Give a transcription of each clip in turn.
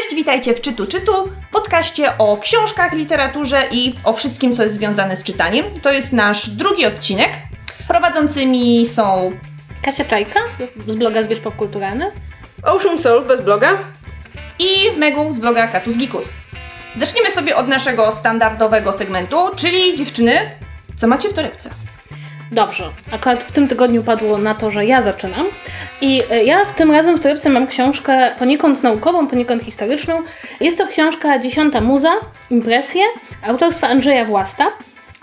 Cześć, witajcie w Czytu Czytu, podcaście o książkach, literaturze i o wszystkim, co jest związane z czytaniem. To jest nasz drugi odcinek. Prowadzącymi są Kasia Czajka z bloga Zwierz Popkulturalny. Ocean Soul bez bloga. i Megu z bloga Katus Gikus. Zaczniemy sobie od naszego standardowego segmentu, czyli dziewczyny, co macie w torebce? Dobrze, akurat w tym tygodniu padło na to, że ja zaczynam. I e, ja tym razem w torebce mam książkę poniekąd naukową, poniekąd historyczną. Jest to książka Dziesiąta Muza, Impresje, autorstwa Andrzeja Własta.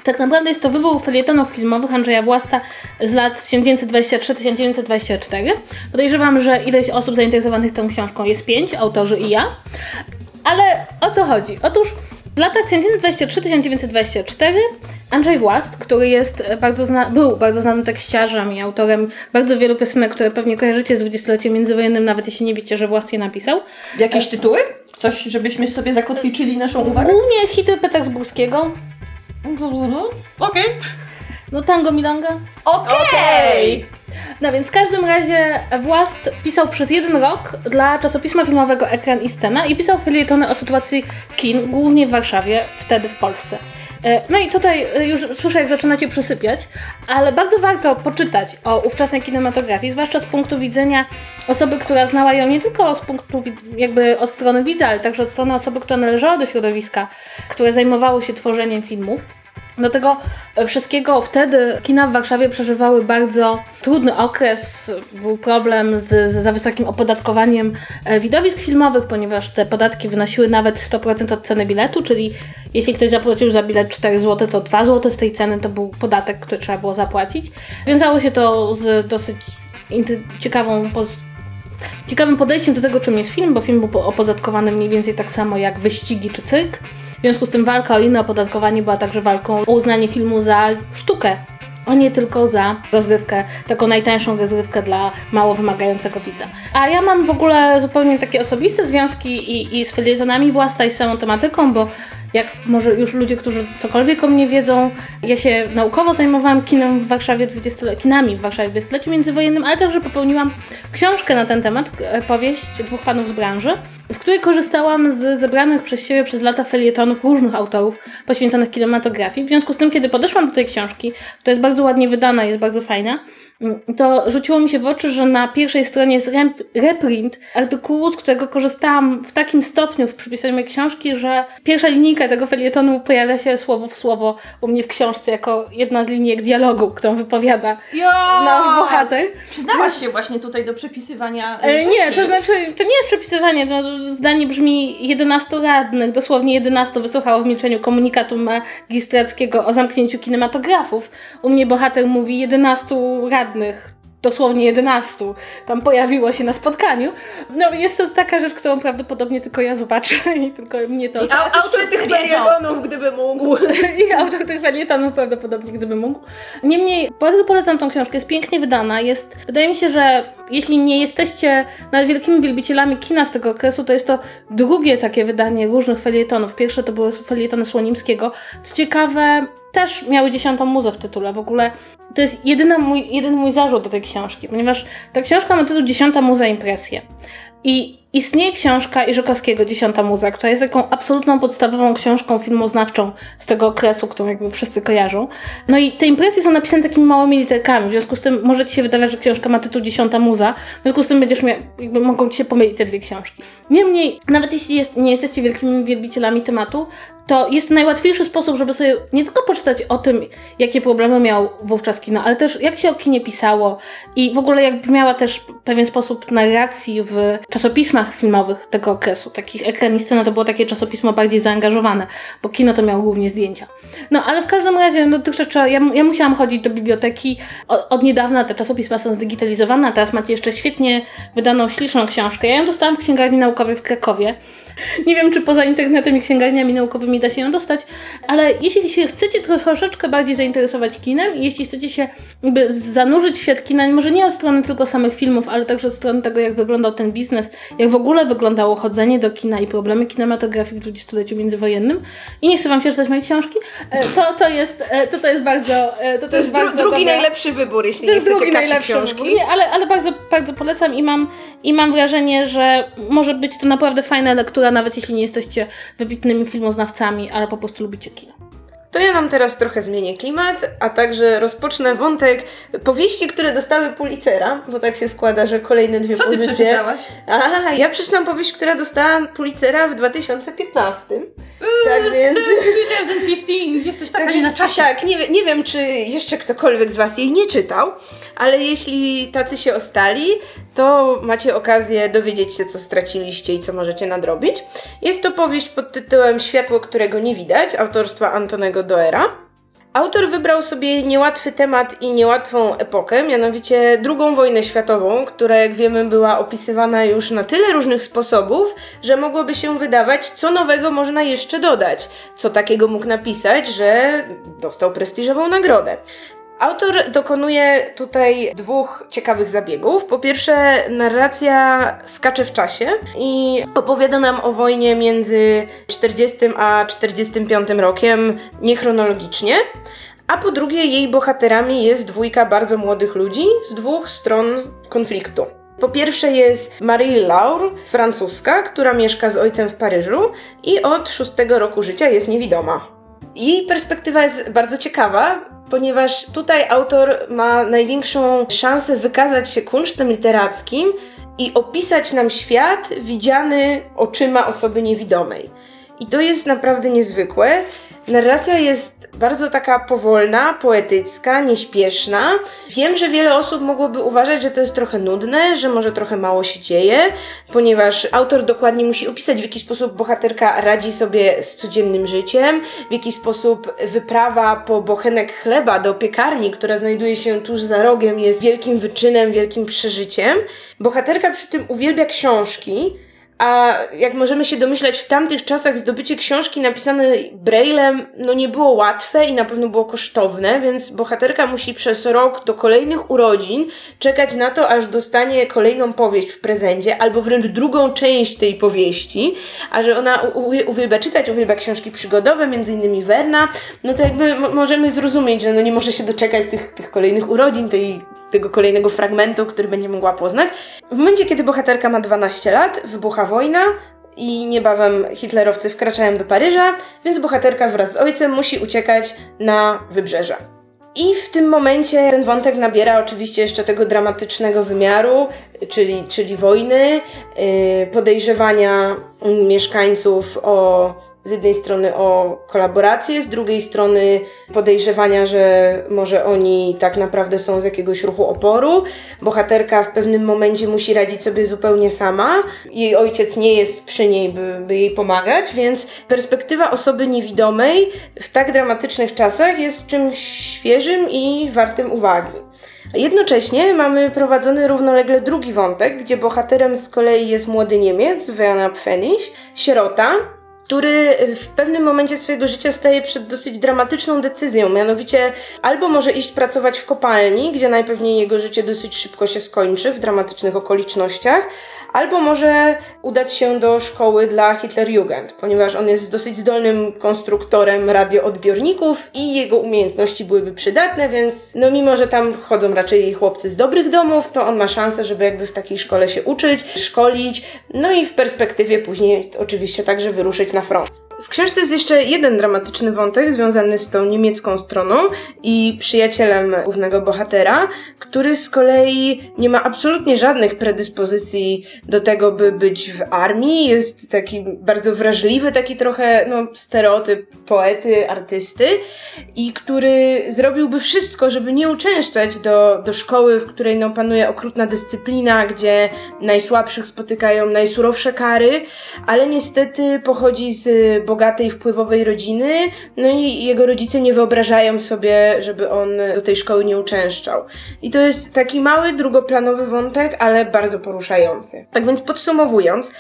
Tak naprawdę jest to wybór felietonów filmowych Andrzeja Własta z lat 1923-1924. Podejrzewam, że ileś osób zainteresowanych tą książką jest pięć, autorzy i ja. Ale o co chodzi? Otóż w latach 1923-1924 Andrzej Włast, który jest bardzo zna- był bardzo znanym tekściarzem i autorem bardzo wielu piosenek, które pewnie kojarzycie z dwudziestoleciem międzywojennym, nawet jeśli nie wiecie, że Włast je napisał. Jakieś tytuły? Coś, żebyśmy sobie zakotwiczyli naszą uwagę? Głównie hity Petersburskiego, Okej. No tango milonga. Okej! No więc w każdym razie Włast pisał przez jeden rok dla czasopisma filmowego Ekran i Scena i pisał felietony o sytuacji kin, głównie w Warszawie, wtedy w Polsce. E, No i tutaj e, już słyszę, jak zaczynacie przysypiać, ale bardzo warto poczytać o ówczesnej kinematografii, zwłaszcza z punktu widzenia osoby, która znała ją nie tylko z punktu wi- jakby od strony widza, ale także od strony osoby, która należała do środowiska, które zajmowało się tworzeniem filmów. Do tego wszystkiego wtedy kina w Warszawie przeżywały bardzo trudny okres. Był problem z, z za wysokim opodatkowaniem e, widowisk filmowych, ponieważ te podatki wynosiły nawet 100% od ceny biletu, czyli jeśli ktoś zapłacił za bilet 4 zł, to 2 zł z tej ceny to był podatek, który trzeba było zapłacić. Wiązało się to z dosyć ciekawą ciekawym podejściem do tego, czym jest film, bo film był po- opodatkowany mniej więcej tak samo jak wyścigi czy cyrk. W związku z tym walka o inne opodatkowanie była także walką o uznanie filmu za sztukę, a nie tylko za rozgrywkę, taką najtańszą rozgrywkę dla mało wymagającego widza. A ja mam w ogóle zupełnie takie osobiste związki i, i z felietonami własna i z samą tematyką, bo jak może już ludzie, którzy cokolwiek o mnie wiedzą, ja się naukowo zajmowałam kinem w Warszawie 20 kinami w Warszawie w dwudziestoleciu międzywojennym, ale także popełniłam książkę na ten temat, e, powieść dwóch panów z branży, w której korzystałam z zebranych przez siebie przez lata felietonów różnych autorów poświęconych kinematografii. W związku z tym, kiedy podeszłam do tej książki, która jest bardzo ładnie wydana, jest bardzo fajna, to rzuciło mi się w oczy, że na pierwszej stronie jest rep- reprint artykułu, z którego korzystałam w takim stopniu w przypisaniu mojej książki, że pierwsza linijka tego felietonu pojawia się słowo w słowo u mnie w książce jako jedna z linijek dialogu, którą wypowiada Jo! nasz bohater. Przyznałaś się właśnie tutaj do przepisywania E, nie, to znaczy, to nie jest przepisywanie, to zdanie brzmi 11 radnych, dosłownie 11 wysłuchało w milczeniu komunikatu magistrackiego o zamknięciu kinematografów. U mnie bohater mówi 11 radnych, dosłownie 11, tam pojawiło się na spotkaniu. No jest to taka rzecz, którą prawdopodobnie tylko ja zobaczę i tylko mnie to... A, autor tych felietonów, gdyby mógł. I autor tych felietonów prawdopodobnie, gdyby mógł. Niemniej, bardzo polecam tą książkę, jest pięknie wydana, jest, wydaje mi się, że jeśli nie jesteście nawet wielkimi wielbicielami kina z tego okresu, to jest to drugie takie wydanie różnych felietonów. Pierwsze to były felietony Słonimskiego. Co ciekawe, też miały dziesiątą muzę w tytule. W ogóle to jest jedyny mój, jedyny mój zarzut do tej książki, ponieważ ta książka ma tytuł Dziesiąta muza impresje. I istnieje książka Iżykowskiego Dziesiąta Muza, która jest taką absolutną podstawową książką filmoznawczą z tego okresu, którą jakby wszyscy kojarzą. No i te impresje są napisane takimi małymi literkami, w związku z tym może Ci się wydawać, że książka ma tytuł Dziesiąta Muza, w związku z tym będziesz miał, jakby mogą Ci się pomylić te dwie książki. Niemniej, nawet jeśli jest, nie jesteście wielkimi wielbicielami tematu, to jest to najłatwiejszy sposób, żeby sobie nie tylko poczytać o tym, jakie problemy miał wówczas kino, ale też jak się o kinie pisało i w ogóle jak brzmiała też pewien sposób narracji w czasopismach filmowych tego okresu. Takich ekran i scena to było takie czasopismo bardziej zaangażowane, bo kino to miało głównie zdjęcia. No ale w każdym razie no, dotychczas ja, ja musiałam chodzić do biblioteki. Od, od niedawna te czasopisma są zdigitalizowane, a teraz macie jeszcze świetnie wydaną, śliczną książkę. Ja ją dostałam w księgarni naukowej w Krakowie. Nie wiem, czy poza internetem i księgarniami naukowymi da się ją dostać, ale jeśli się chcecie troszeczkę bardziej zainteresować kinem i jeśli chcecie się jakby zanurzyć w świat kina, może nie od strony tylko samych filmów, ale także od strony tego, jak wyglądał ten biznes, natomiast jak w ogóle wyglądało chodzenie do kina i problemy kinematografii w dwudziestoleciu międzywojennym i nie chcę wam przeczytać mojej książki, e, to, to, jest, e, to, to jest bardzo e, to, to, To jest bardzo drugi najlepszy wybór, jeśli To nie chcecie drugi książki. wybór. Nie, ale, ale bardzo, bardzo polecam i mam, i mam wrażenie, że może być to naprawdę fajna lektura, nawet jeśli nie jesteście wybitnymi filmoznawcami, ale po prostu lubicie kino. To ja nam teraz trochę zmienię klimat, a także rozpocznę wątek powieści, które dostały Pulitzera, bo tak się składa, że kolejne dwie Co ty pozycje. przeczytałaś? A, ja przeczytam powieść, która dostała Pulitzera w 2015. tak więc... 2015, jesteś taka Tak, nie na więc, czasie. tak nie, nie wiem, czy jeszcze ktokolwiek z Was jej nie czytał, ale jeśli tacy się ostali, to macie okazję dowiedzieć się, co straciliście i co możecie nadrobić. Jest to powieść pod tytułem Światło, którego nie widać, autorstwa Antonego Doera. Autor wybrał sobie niełatwy temat i niełatwą epokę, mianowicie II wojnę światową, która jak wiemy była opisywana już na tyle różnych sposobów, że mogłoby się wydawać, co nowego można jeszcze dodać, co takiego mógł napisać, że dostał prestiżową nagrodę. Autor dokonuje tutaj dwóch ciekawych zabiegów. Po pierwsze, narracja skacze w czasie i opowiada nam o wojnie między 40 a 45 rokiem niechronologicznie. A po drugie, jej bohaterami jest dwójka bardzo młodych ludzi z dwóch stron konfliktu. Po pierwsze jest Marie Laure, francuska, która mieszka z ojcem w Paryżu i od szóstego roku życia jest niewidoma. Jej perspektywa jest bardzo ciekawa, ponieważ tutaj autor ma największą szansę wykazać się kunsztem literackim i opisać nam świat widziany oczyma osoby niewidomej. I to jest naprawdę niezwykłe. Narracja jest bardzo taka powolna, poetycka, nieśpieszna. Wiem, że wiele osób mogłoby uważać, że to jest trochę nudne, że może trochę mało się dzieje, ponieważ autor dokładnie musi opisać, w jaki sposób bohaterka radzi sobie z codziennym życiem, w jaki sposób wyprawa po bochenek chleba do piekarni, która znajduje się tuż za rogiem, jest wielkim wyczynem, wielkim przeżyciem. Bohaterka przy tym uwielbia książki, a jak możemy się domyślać, w tamtych czasach zdobycie książki napisanej braillem no nie było łatwe i na pewno było kosztowne, więc bohaterka musi przez rok do kolejnych urodzin czekać na to, aż dostanie kolejną powieść w prezencie, albo wręcz drugą część tej powieści, a że ona uwielbia czytać, uwielbia książki przygodowe, między innymi Werna, no to jakby mo- możemy zrozumieć, że no nie może się doczekać tych, tych kolejnych urodzin, tej, tego kolejnego fragmentu, który będzie mogła poznać. W momencie, kiedy bohaterka ma 12 lat, wybucha wojna i niebawem hitlerowcy wkraczają do Paryża, więc bohaterka wraz z ojcem musi uciekać na wybrzeże. I w tym momencie ten wątek nabiera oczywiście jeszcze tego dramatycznego wymiaru, czyli, czyli wojny, yy, podejrzewania mieszkańców o z jednej strony o kolaborację, z drugiej strony podejrzewania, że może oni tak naprawdę są z jakiegoś ruchu oporu. Bohaterka w pewnym momencie musi radzić sobie zupełnie sama. Jej ojciec nie jest przy niej, by, by jej pomagać, więc perspektywa osoby niewidomej w tak dramatycznych czasach jest czymś świeżym i wartym uwagi. Jednocześnie mamy prowadzony równolegle drugi wątek, gdzie bohaterem z kolei jest młody Niemiec, Werner Pfennig, sierota, który w pewnym momencie swojego życia staje przed dosyć dramatyczną decyzją, mianowicie albo może iść pracować w kopalni, gdzie najpewniej jego życie dosyć szybko się skończy w dramatycznych okolicznościach, albo może udać się do szkoły dla Hitlerjugend, ponieważ on jest dosyć zdolnym konstruktorem radioodbiorników i jego umiejętności byłyby przydatne, więc no mimo, że tam chodzą raczej chłopcy z dobrych domów, to on ma szansę, żeby jakby w takiej szkole się uczyć, szkolić, no i w perspektywie później oczywiście także wyruszyć na front. W książce jest jeszcze jeden dramatyczny wątek związany z tą niemiecką stroną i przyjacielem głównego bohatera, który z kolei nie ma absolutnie żadnych predyspozycji do tego, by być w armii. Jest taki bardzo wrażliwy, taki trochę no, stereotyp poety, artysty i który zrobiłby wszystko, żeby nie uczęszczać do, do szkoły, w której no, panuje okrutna dyscyplina, gdzie najsłabszych spotykają najsurowsze kary, ale niestety pochodzi z bogatej, wpływowej rodziny, no i jego rodzice nie wyobrażają sobie, żeby on do tej szkoły nie uczęszczał. I to jest taki mały, drugoplanowy wątek, ale bardzo poruszający. Tak więc podsumowując,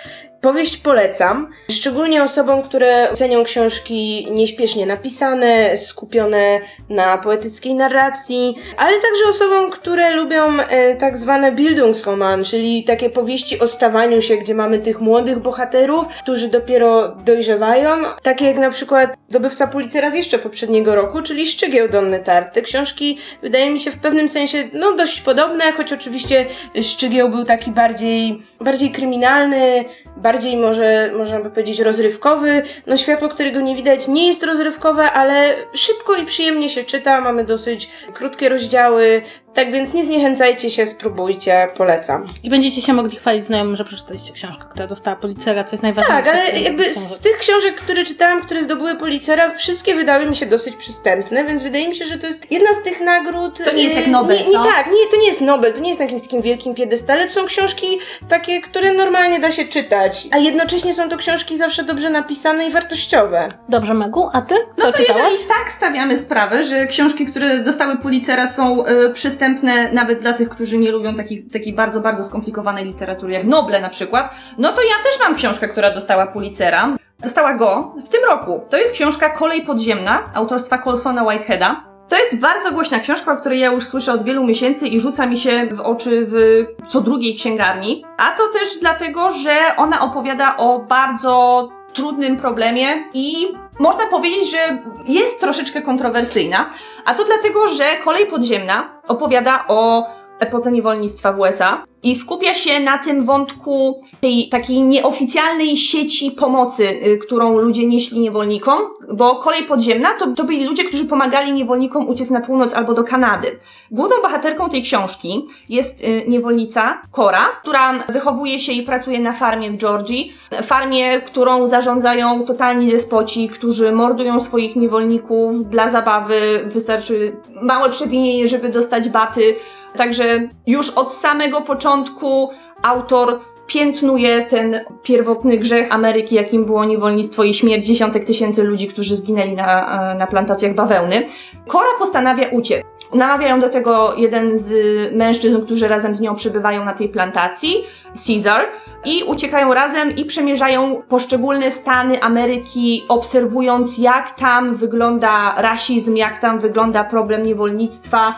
Powieść polecam, szczególnie osobom, które cenią książki nieśpiesznie napisane, skupione na poetyckiej narracji, ale także osobom, które lubią e, tak zwane Bildungsroman, czyli takie powieści o stawaniu się, gdzie mamy tych młodych bohaterów, którzy dopiero dojrzewają, takie jak na przykład Dobywca Pulitzera z jeszcze poprzedniego roku, czyli Szczygieł Donny Tarty. Książki wydaje mi się w pewnym sensie no dość podobne, choć oczywiście Szczygieł był taki bardziej, bardziej kryminalny, bardziej może, można by powiedzieć, rozrywkowy. No światło, którego nie widać, nie jest rozrywkowe, ale szybko i przyjemnie się czyta. Mamy dosyć krótkie rozdziały, tak więc nie zniechęcajcie się, spróbujcie, polecam. I będziecie się mogli chwalić znajomym, że przeczytaliście książkę, która dostała Policera, co jest najważniejsze. Tak, ale jakby z tych książek, które czytałam, które zdobyły Policera, wszystkie wydały mi się dosyć przystępne, więc wydaje mi się, że to jest jedna z tych nagród. To nie jest y, jak Nobel, Nie, nie co? tak, nie, to nie jest Nobel, to nie jest na jakimś takim wielkim piedestale, to są książki takie, które normalnie da się czytać, a jednocześnie są to książki zawsze dobrze napisane i wartościowe. Dobrze, Megu, a ty? Co No to czytałaś? jeżeli tak stawiamy sprawę, że książki, które dostały Pulitzera są y, przystępne nawet dla tych, którzy nie lubią takiej, takiej bardzo, bardzo skomplikowanej literatury, jak Noble na przykład, no to ja też mam książkę, która dostała Pulitzera. Dostała go w tym roku. To jest książka Kolej Podziemna, autorstwa Colsona Whiteheada. To jest bardzo głośna książka, o której ja już słyszę od wielu miesięcy i rzuca mi się w oczy w co drugiej księgarni. A to też dlatego, że ona opowiada o bardzo trudnym problemie i można powiedzieć, że jest troszeczkę kontrowersyjna. A to dlatego, że Kolej Podziemna opowiada o epoce niewolnictwa w USA i skupia się na tym wątku tej takiej nieoficjalnej sieci pomocy, y, którą ludzie nieśli niewolnikom, bo kolej podziemna to, to byli ludzie, którzy pomagali niewolnikom uciec na północ albo do Kanady. Główną bohaterką tej książki jest y, niewolnica Cora, która wychowuje się i pracuje na farmie w Georgii. Farmie, którą zarządzają totalni despoci, którzy mordują swoich niewolników dla zabawy. Wystarczy małe przewinienie, żeby dostać baty. Także już od samego początku autor piętnuje ten pierwotny grzech Ameryki, jakim było niewolnictwo i śmierć dziesiątek tysięcy ludzi, którzy zginęli na, na plantacjach bawełny. Cora postanawia uciec. Namawia ją do tego jeden z mężczyzn, którzy razem z nią przebywają na tej plantacji, Caesar, i uciekają razem i przemierzają poszczególne stany Ameryki, obserwując jak tam wygląda rasizm, jak tam wygląda problem niewolnictwa,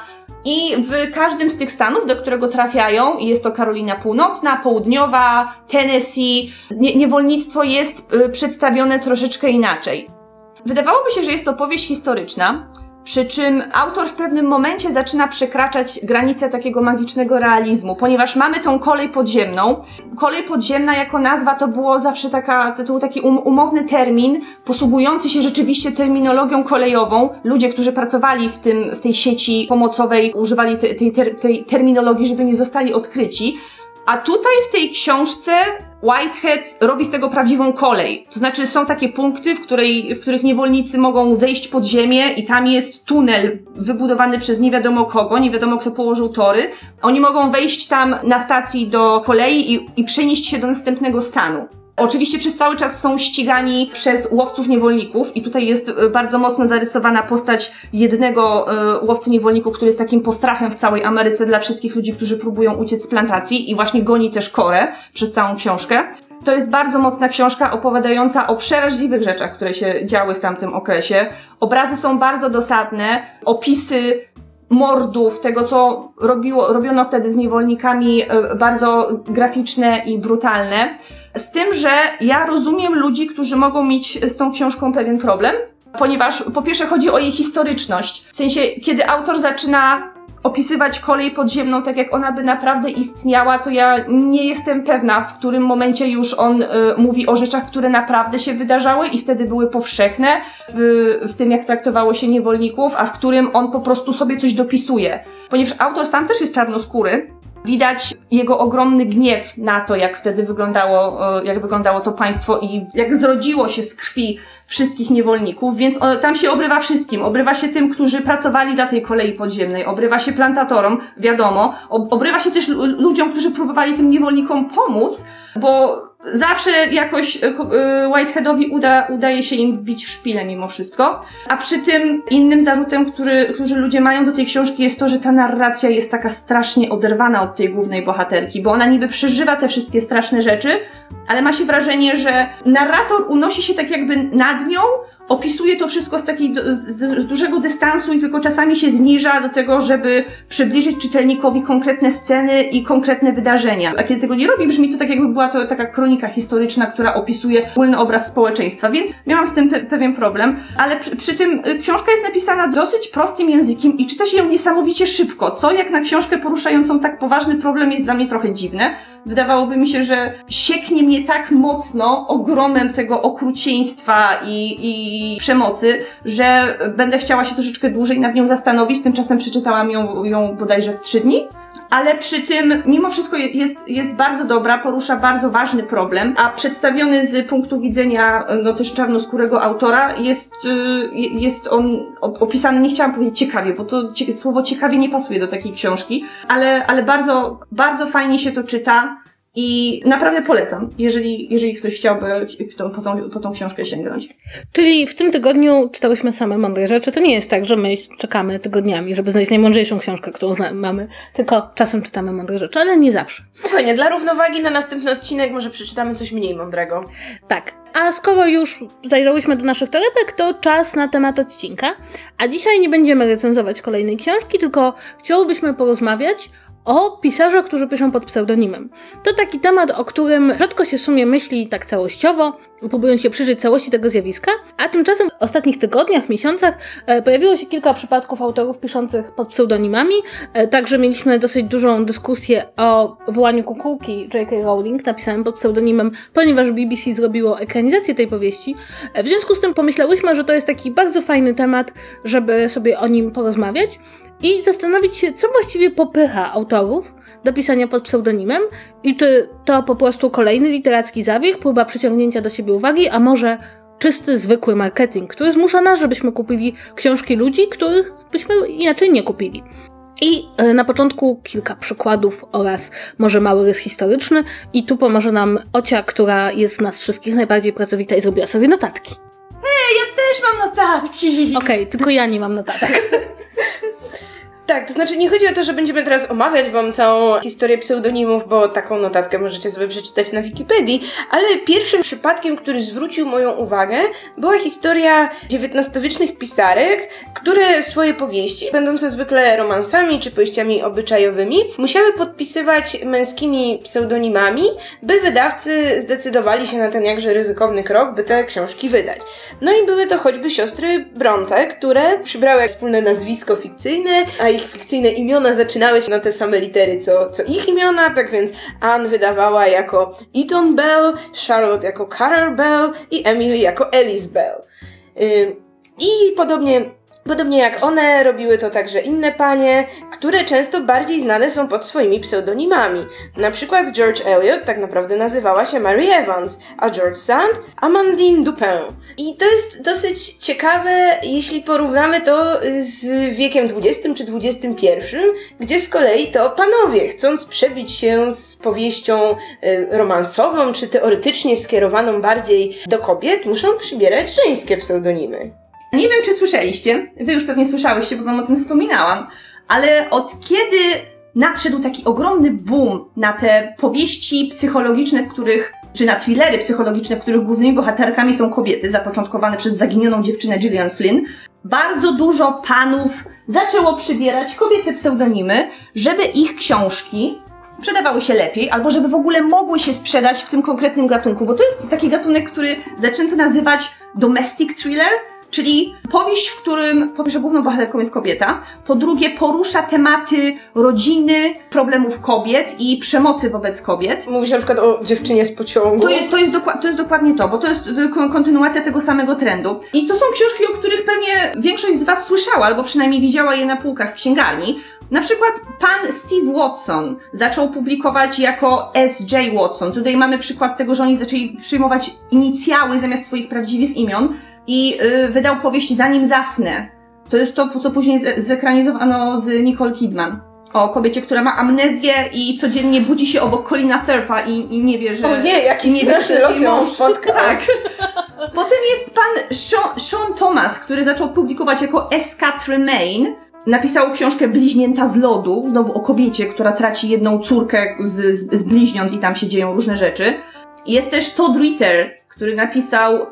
i w każdym z tych stanów, do którego trafiają, jest to Karolina Północna, Południowa, Tennessee, nie, niewolnictwo jest y, przedstawione troszeczkę inaczej. Wydawałoby się, że jest to powieść historyczna, przy czym autor w pewnym momencie zaczyna przekraczać granice takiego magicznego realizmu, ponieważ mamy tą kolej podziemną. Kolej podziemna jako nazwa to było zawsze taka, to był taki um, umowny termin, posługujący się rzeczywiście terminologią kolejową. Ludzie, którzy pracowali w, tym, w tej sieci pomocowej, używali te, tej, ter, tej terminologii, żeby nie zostali odkryci. A tutaj w tej książce Whitehead robi z tego prawdziwą kolej. To znaczy są takie punkty, w, której, w których niewolnicy mogą zejść pod ziemię i tam jest tunel wybudowany przez nie wiadomo kogo, nie wiadomo kto położył tory. Oni mogą wejść tam na stacji do kolei i, i przenieść się do następnego stanu. Oczywiście przez cały czas są ścigani przez łowców niewolników i tutaj jest e, bardzo mocno zarysowana postać jednego e, łowcy niewolników, który jest takim postrachem w całej Ameryce dla wszystkich ludzi, którzy próbują uciec z plantacji i właśnie goni też Korę przez całą książkę. To jest bardzo mocna książka opowiadająca o przeraźliwych rzeczach, które się działy w tamtym okresie. Obrazy są bardzo dosadne, opisy mordów, tego co robiło, robiono wtedy z niewolnikami, e, bardzo graficzne i brutalne. Z tym, że ja rozumiem ludzi, którzy mogą mieć z tą książką pewien problem, ponieważ po pierwsze chodzi o jej historyczność. W sensie, kiedy autor zaczyna opisywać kolej podziemną tak, jak ona by naprawdę istniała, to ja nie jestem pewna, w którym momencie już on y, mówi o rzeczach, które naprawdę się wydarzały i wtedy były powszechne w, w tym, jak traktowało się niewolników, a w którym on po prostu sobie coś dopisuje. Ponieważ autor sam też jest czarnoskóry, Widać jego ogromny gniew na to, jak wtedy wyglądało, e, jak wyglądało to państwo i jak zrodziło się z krwi wszystkich niewolników, więc on, tam się obrywa wszystkim. Obrywa się tym, którzy pracowali dla tej kolei podziemnej, obrywa się plantatorom, wiadomo, ob, obrywa się też lu- ludziom, którzy próbowali tym niewolnikom pomóc, bo zawsze jakoś ko- y, Whiteheadowi uda, udaje się im wbić szpilę mimo wszystko. A przy tym innym zarzutem, który, który ludzie mają do tej książki jest to, że ta narracja jest taka strasznie oderwana od tej głównej bohaterki, bo ona niby przeżywa te wszystkie straszne rzeczy, ale ma się wrażenie, że narrator unosi się tak jakby nad nią, opisuje to wszystko z takiej z, z dużego dystansu i tylko czasami się zniża do tego, żeby przybliżyć czytelnikowi konkretne sceny i konkretne wydarzenia. A kiedy tego nie robi, brzmi to tak jakby była to taka kronika historyczna, która opisuje ogólny obraz społeczeństwa, więc miałam z tym pe- pewien problem, ale przy, przy tym y, książka jest napisana dosyć prostym językiem i czyta się ją niesamowicie szybko, co jak na książkę poruszającą tak poważny problem jest dla mnie trochę dziwne. Wydawałoby mi się, że sieknie mnie tak mocno ogromem tego okrucieństwa i, i przemocy, że będę chciała się troszeczkę dłużej nad nią zastanowić. Tymczasem przeczytałam ją, ją bodajże w trzy dni. Ale przy tym, mimo wszystko je- jest, jest bardzo dobra, porusza bardzo ważny problem, a przedstawiony z punktu widzenia no też czarnoskórego autora jest, y, jest on op- opisany, nie chciałam powiedzieć ciekawie, bo to słowo ciekawie nie pasuje do takiej książki, ale, ale bardzo, bardzo fajnie się to czyta i naprawdę polecam, jeżeli, jeżeli ktoś chciałby kto, po, tą, po tą książkę sięgnąć. Czyli w tym tygodniu czytałyśmy same mądre rzeczy. To nie jest tak, że my czekamy tygodniami, żeby znaleźć najmądrzejszą książkę, którą mamy, tylko czasem czytamy mądre rzeczy, ale nie zawsze. Spokojnie, dla równowagi na następny odcinek może przeczytamy coś mniej mądrego. Tak, a skoro już zajrzałyśmy do naszych torebek, to czas na temat odcinka. A dzisiaj nie będziemy recenzować kolejnej książki, tylko chciałybyśmy porozmawiać o pisarzach, którzy piszą pod pseudonimem. To taki temat, o którym rzadko się w sumie myśli tak całościowo, próbując się przyjrzeć całości tego zjawiska, a tymczasem w ostatnich tygodniach, miesiącach e, pojawiło się kilka przypadków autorów piszących pod pseudonimami, e, także mieliśmy dosyć dużą dyskusję o wołaniu kukułki J.K. Rowling napisanym pod pseudonimem, ponieważ BBC zrobiło ekranizację tej powieści. E, W związku z tym pomyślałyśmy, że to jest taki bardzo fajny temat, żeby sobie o nim porozmawiać i zastanowić się, co właściwie popycha autorów do pisania pod pseudonimem i czy to po prostu kolejny literacki zabieg, próba przyciągnięcia do siebie uwagi, a może czysty, zwykły marketing, który zmusza nas, żebyśmy kupili książki ludzi, których byśmy inaczej nie kupili. I e, na początku kilka przykładów oraz może mały rys historyczny i tu pomoże nam Ocia, która jest z nas wszystkich najbardziej pracowita i zrobiła sobie notatki. Też mam notatki! Okej, tylko ja nie mam notatek. Tak, to znaczy nie chodzi o to, że będziemy teraz omawiać wam całą historię pseudonimów, bo taką notatkę możecie sobie przeczytać na Wikipedii, ale pierwszym przypadkiem, który zwrócił moją uwagę, była historia XIX-wiecznych pisarek, które swoje powieści, będące zwykle romansami czy powieściami obyczajowymi, musiały podpisywać męskimi pseudonimami, by wydawcy zdecydowali się na ten jakże ryzykowny krok, by te książki wydać. No i były to choćby siostry Bronte, które przybrały wspólne nazwisko fikcyjne, a ich fikcyjne imiona zaczynały się na te same litery co, co ich imiona, tak więc Anne wydawała jako Eton Bell, Charlotte jako Carter Bell i Emily jako Alice Bell. Ym, I podobnie Podobnie jak one, robiły to także inne panie, które często bardziej znane są pod swoimi pseudonimami. Na przykład George Eliot tak naprawdę nazywała się Mary Evans, a George Sand Amandine Dupin. I to jest dosyć ciekawe, jeśli porównamy to z wiekiem XX czy XXI, gdzie z kolei to panowie, chcąc przebić się z powieścią y, romansową czy teoretycznie skierowaną bardziej do kobiet, muszą przybierać żeńskie pseudonimy. Nie wiem, czy słyszeliście, wy już pewnie słyszałyście, bo wam o tym wspominałam, ale od kiedy nadszedł taki ogromny boom na te powieści psychologiczne, w których, czy na thrillery psychologiczne, w których głównymi bohaterkami są kobiety, zapoczątkowane przez zaginioną dziewczynę Gillian Flynn, bardzo dużo panów zaczęło przybierać kobiece pseudonimy, żeby ich książki sprzedawały się lepiej, albo żeby w ogóle mogły się sprzedać w tym konkretnym gatunku, bo to jest taki gatunek, który zaczęto nazywać domestic thriller, czyli powieść, w którym po pierwsze główną bohaterką jest kobieta, po drugie porusza tematy rodziny, problemów kobiet i przemocy wobec kobiet. Mówisz na przykład o dziewczynie z pociągu. To jest, to, jest dokła- to jest dokładnie to, bo to jest y, kon- kontynuacja tego samego trendu. I to są książki, o których pewnie większość z Was słyszała, albo przynajmniej widziała je na półkach w księgarni. Na przykład pan Steve Watson zaczął publikować jako S.J. Watson. Tutaj mamy przykład tego, że oni zaczęli przyjmować inicjały zamiast swoich prawdziwych imion i y, wydał powieść Zanim zasnę. To jest to, co później z- zekranizowano z Nicole Kidman. o kobiecie, która ma amnezję i codziennie budzi się obok Colina Thurfa i, i nie wie, że... O nie, jaki nie wie, że to straszny jest los jej ją mąż. spotkał. Tak. Potem jest pan Sean, Sean Thomas, który zaczął publikować jako S. Tremaine. Napisał książkę Bliźnięta z lodu, znowu o kobiecie, która traci jedną córkę z, z, z bliźniąt i tam się dzieją różne rzeczy. Jest też Todd Ritter, który napisał,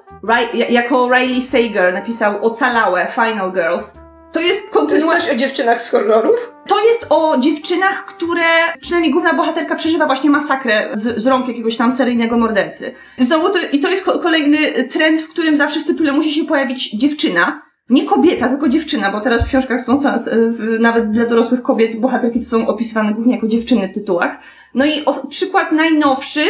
jako Riley Sager, napisał Ocalałe, Final Girls. To jest To jest kontynuacja... coś o dziewczynach z horrorów? To jest o dziewczynach, które, przynajmniej główna bohaterka przeżywa właśnie masakrę z, z rąk jakiegoś tam seryjnego mordercy. Znowu to, i to jest ko- kolejny trend, w którym zawsze w tytule musi się pojawić dziewczyna. Nie kobieta, tylko dziewczyna, bo teraz w książkach są nawet dla dorosłych kobiet bohaterki to są opisywane głównie jako dziewczyny w tytułach. No i przykład najnowszy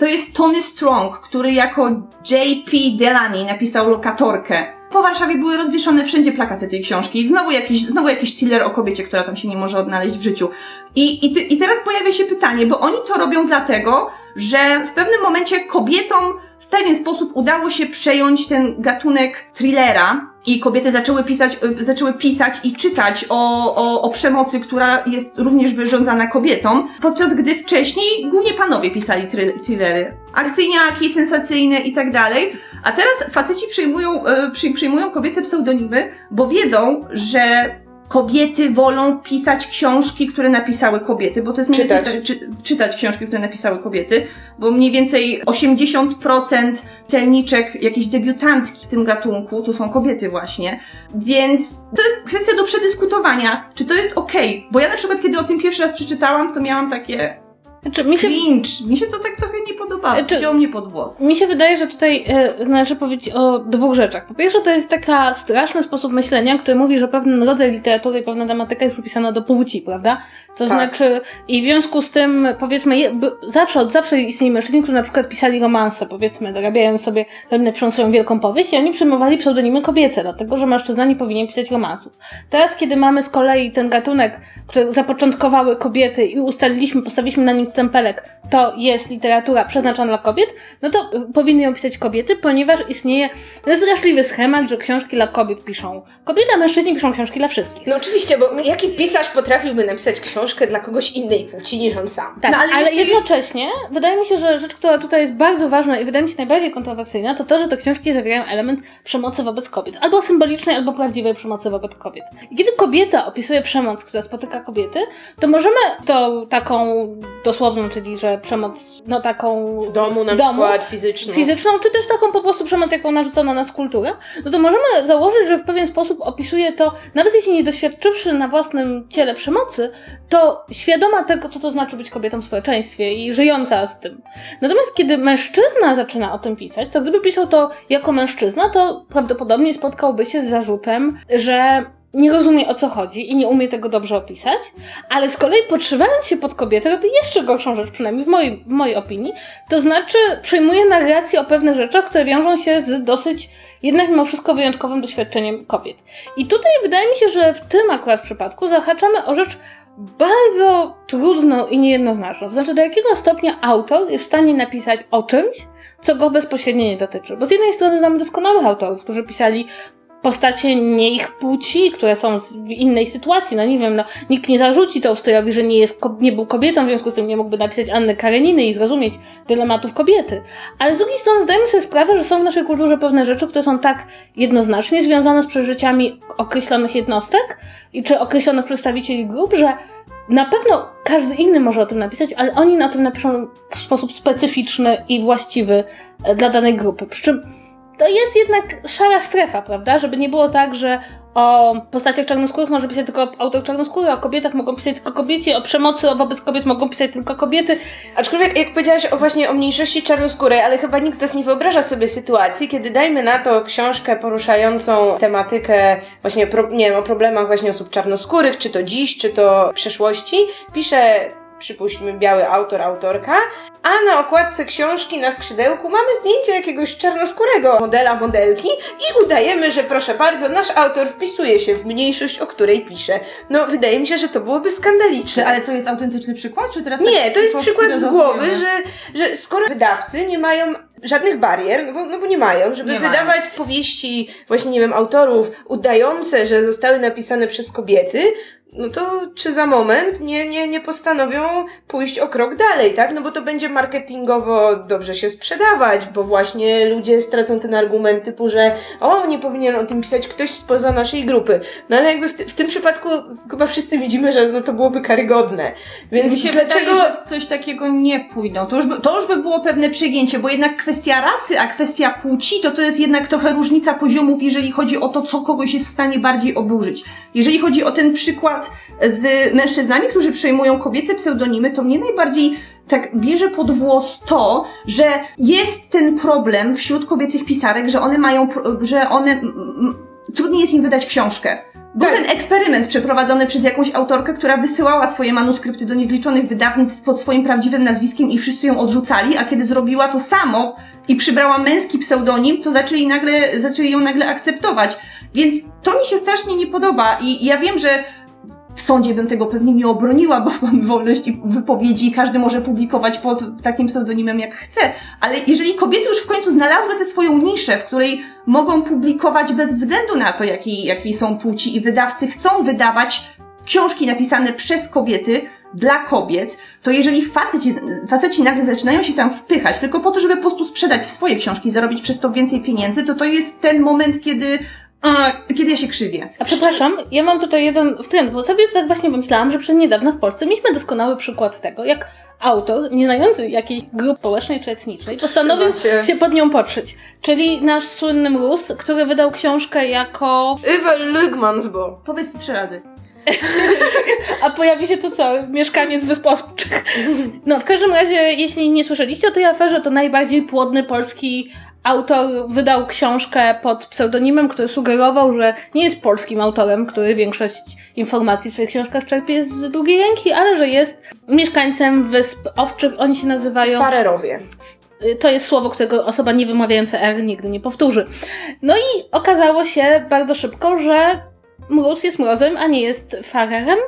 to jest Tony Strong, który jako J.P. Delany napisał lokatorkę. Po Warszawie były rozwieszone wszędzie plakaty tej książki. Znowu jakiś, znowu jakiś thriller o kobiecie, która tam się nie może odnaleźć w życiu. I, i, ty, I teraz pojawia się pytanie, bo oni to robią dlatego, że w pewnym momencie kobietom w pewien sposób udało się przejąć ten gatunek thrillera i kobiety zaczęły pisać, y, zaczęły pisać i czytać o, o, o przemocy, która jest również wyrządzana kobietom, podczas gdy wcześniej głównie panowie pisali thrill- thrillery. Akcyjniaki, sensacyjne i tak dalej. A teraz faceci przyjmują, y, przy, przyjmują kobiece pseudonimy, bo wiedzą, że kobiety wolą pisać książki, które napisały kobiety, bo to jest mniej Czytać. więcej tak, czy, czytać książki, które napisały kobiety, bo mniej więcej 80% telniczek, jakieś debiutantki w tym gatunku to są kobiety właśnie. Więc to jest kwestia do przedyskutowania, czy to jest okej. Bo ja na przykład, kiedy o tym pierwszy raz przeczytałam, to miałam takie Znaczy, mi się cringe. Mi się to tak trochę nie podobało. Czy- Wzięło mnie pod włos. Mi się wydaje, że tutaj e, należy powiedzieć o dwóch rzeczach. Po pierwsze, to jest taka straszny sposób myślenia, który mówi, że pewien rodzaj literatury pewna tematyka jest przypisana do płci, prawda? To Tak. znaczy, i w związku z tym, powiedzmy, je, zawsze, od zawsze istnieli mężczyźni, którzy na przykład pisali romanse, powiedzmy, dorabiając sobie, piszą swoją wielką powieść i oni przyjmowali pseudonimy kobiece, dlatego, że mężczyzna nie powinien pisać romansów. Teraz, kiedy mamy z kolei ten gatunek, który zapoczątkowały kobiety i ustaliliśmy, postawiliśmy na nim stempelek, to jest literatura przeznaczona dla kobiet, no to y, powinny ją pisać kobiety, ponieważ istnieje straszliwy schemat, że książki dla kobiet piszą kobiety, a mężczyźni piszą książki dla wszystkich. No oczywiście, bo jaki pisarz potrafiłby napisać książkę dla kogoś innej płci niż on sam? Tak, No, ale ale, jeszcze jest- jednocześnie wydaje mi się, że rzecz, która tutaj jest bardzo ważna i wydaje mi się najbardziej kontrowersyjna, to to, że te książki zawierają element przemocy wobec kobiet. Albo symbolicznej, albo prawdziwej przemocy wobec kobiet. I kiedy kobieta opisuje przemoc, która spotyka kobiety, to możemy tą taką dosłowną, czyli że przemoc, no taką W domu na domu? przykład, fizyczną. fizyczną, czy też taką po prostu przemoc, jaką narzuca na nas kultura, no to możemy założyć, że w pewien sposób opisuje to, nawet jeśli nie doświadczywszy na własnym ciele przemocy, to świadoma tego, co to znaczy być kobietą w społeczeństwie i żyjąca z tym. Natomiast kiedy mężczyzna zaczyna o tym pisać, to gdyby pisał to jako mężczyzna, to prawdopodobnie spotkałby się z zarzutem, że nie rozumie o co chodzi i nie umie tego dobrze opisać, ale z kolei podszywając się pod kobietę robi jeszcze gorszą rzecz, przynajmniej w mojej, w mojej opinii, to znaczy przyjmuje narrację o pewnych rzeczach, które wiążą się z dosyć jednak mimo wszystko wyjątkowym doświadczeniem kobiet. I tutaj wydaje mi się, że w tym akurat przypadku zahaczamy o rzecz bardzo trudną i niejednoznaczną. To znaczy, do jakiego stopnia autor jest w stanie napisać o czymś, co go bezpośrednio nie dotyczy. Bo z jednej strony znamy doskonałych autorów, którzy pisali postacie nie ich płci, które są w innej sytuacji. No nie wiem, no nikt nie zarzuci Tolstojowi, że nie, jest, nie był kobietą, w związku z tym nie mógłby napisać Anny Kareniny i zrozumieć dylematów kobiety. Ale z drugiej strony zdajemy sobie sprawę, że są w naszej kulturze pewne rzeczy, które są tak jednoznacznie związane z przeżyciami określonych jednostek i czy określonych przedstawicieli grup, że na pewno każdy inny może o tym napisać, ale oni na tym napiszą w sposób specyficzny i właściwy e, dla danej grupy. Przy czym to jest jednak szara strefa, prawda? Żeby nie było tak, że o postaciach czarnoskórych może pisać tylko autor czarnoskóry, o kobietach mogą pisać tylko kobiety, o przemocy wobec kobiet mogą pisać tylko kobiety. Aczkolwiek, jak powiedziałaś o właśnie o mniejszości czarnoskórej, ale chyba nikt z nas nie wyobraża sobie sytuacji, kiedy dajmy na to książkę poruszającą tematykę właśnie, pro, nie wiem, o problemach właśnie osób czarnoskórych, czy to dziś, czy to w przeszłości, pisze przypuśćmy biały autor, autorka, a na okładce książki na skrzydełku mamy zdjęcie jakiegoś czarnoskórego modela, modelki i udajemy, że proszę bardzo, nasz autor wpisuje się w mniejszość, o której pisze. No, wydaje mi się, że to byłoby skandaliczne. Czy, ale to jest autentyczny przykład, czy teraz Nie, tak to jest przykład z głowy, że, że skoro wydawcy nie mają żadnych barier, no bo, no bo nie mają, żeby Nie mają. wydawać powieści właśnie, nie wiem, autorów udające, że zostały napisane przez kobiety, no to czy za moment nie, nie, nie postanowią pójść o krok dalej, tak? No bo to będzie marketingowo dobrze się sprzedawać, bo właśnie ludzie stracą ten argument typu, że o, nie powinien o tym pisać ktoś spoza naszej grupy. No ale jakby w, w tym przypadku chyba wszyscy widzimy, że no to byłoby karygodne. Więc Mi się dlaczego... wydaje, że w coś takiego nie pójdą. To już, by, to już by było pewne przegięcie, bo jednak kwestia rasy, a kwestia płci, to to jest jednak trochę różnica poziomów, jeżeli chodzi o to, co kogoś jest w stanie bardziej oburzyć. Jeżeli chodzi o ten przykład z mężczyznami, którzy przejmują kobiece pseudonimy, to mnie najbardziej tak bierze pod włos to, że jest ten problem wśród kobiecych pisarek, że one mają, że one, trudniej jest im wydać książkę. Był Tak. ten eksperyment przeprowadzony przez jakąś autorkę, która wysyłała swoje manuskrypty do niezliczonych wydawnictw pod swoim prawdziwym nazwiskiem i wszyscy ją odrzucali, a kiedy zrobiła to samo i przybrała męski pseudonim, to zaczęli, nagle, zaczęli ją nagle akceptować. Więc to mi się strasznie nie podoba i ja wiem, że w sądzie bym tego pewnie nie obroniła, bo mamy wolność i wypowiedzi i każdy może publikować pod takim pseudonimem jak chce, ale jeżeli kobiety już w końcu znalazły tę swoją niszę, w której mogą publikować bez względu na to, jakiej, jakiej są płci i wydawcy chcą wydawać książki napisane przez kobiety, dla kobiet, to jeżeli faceci, faceci nagle zaczynają się tam wpychać tylko po to, żeby po prostu sprzedać swoje książki, zarobić przez to więcej pieniędzy, to to jest ten moment, kiedy, a, kiedy ja się krzywię. A przepraszam, ja mam tutaj jeden wtręt, bo sobie tak właśnie pomyślałam, że przed niedawno w Polsce mieliśmy doskonały przykład tego, jak autor, nie znający jakiejś grupy społecznej czy etnicznej, postanowił się. się pod nią podszyć. Czyli nasz słynny Mróz, który wydał książkę jako... Ewa Lygmansbo. Powiedz trzy razy. A pojawi się to co? Mieszkaniec Wysp. No, w każdym razie, jeśli nie słyszeliście o tej aferze, to najbardziej płodny polski autor wydał książkę pod pseudonimem, który sugerował, że nie jest polskim autorem, który większość informacji w swoich książkach czerpie z drugiej ręki, ale że jest mieszkańcem Wysp Owczych. Oni się nazywają... Farerowie. To jest słowo, którego osoba nie wymawiająca R nigdy nie powtórzy. No i okazało się bardzo szybko, że mróz jest mrozem, a nie jest farerem.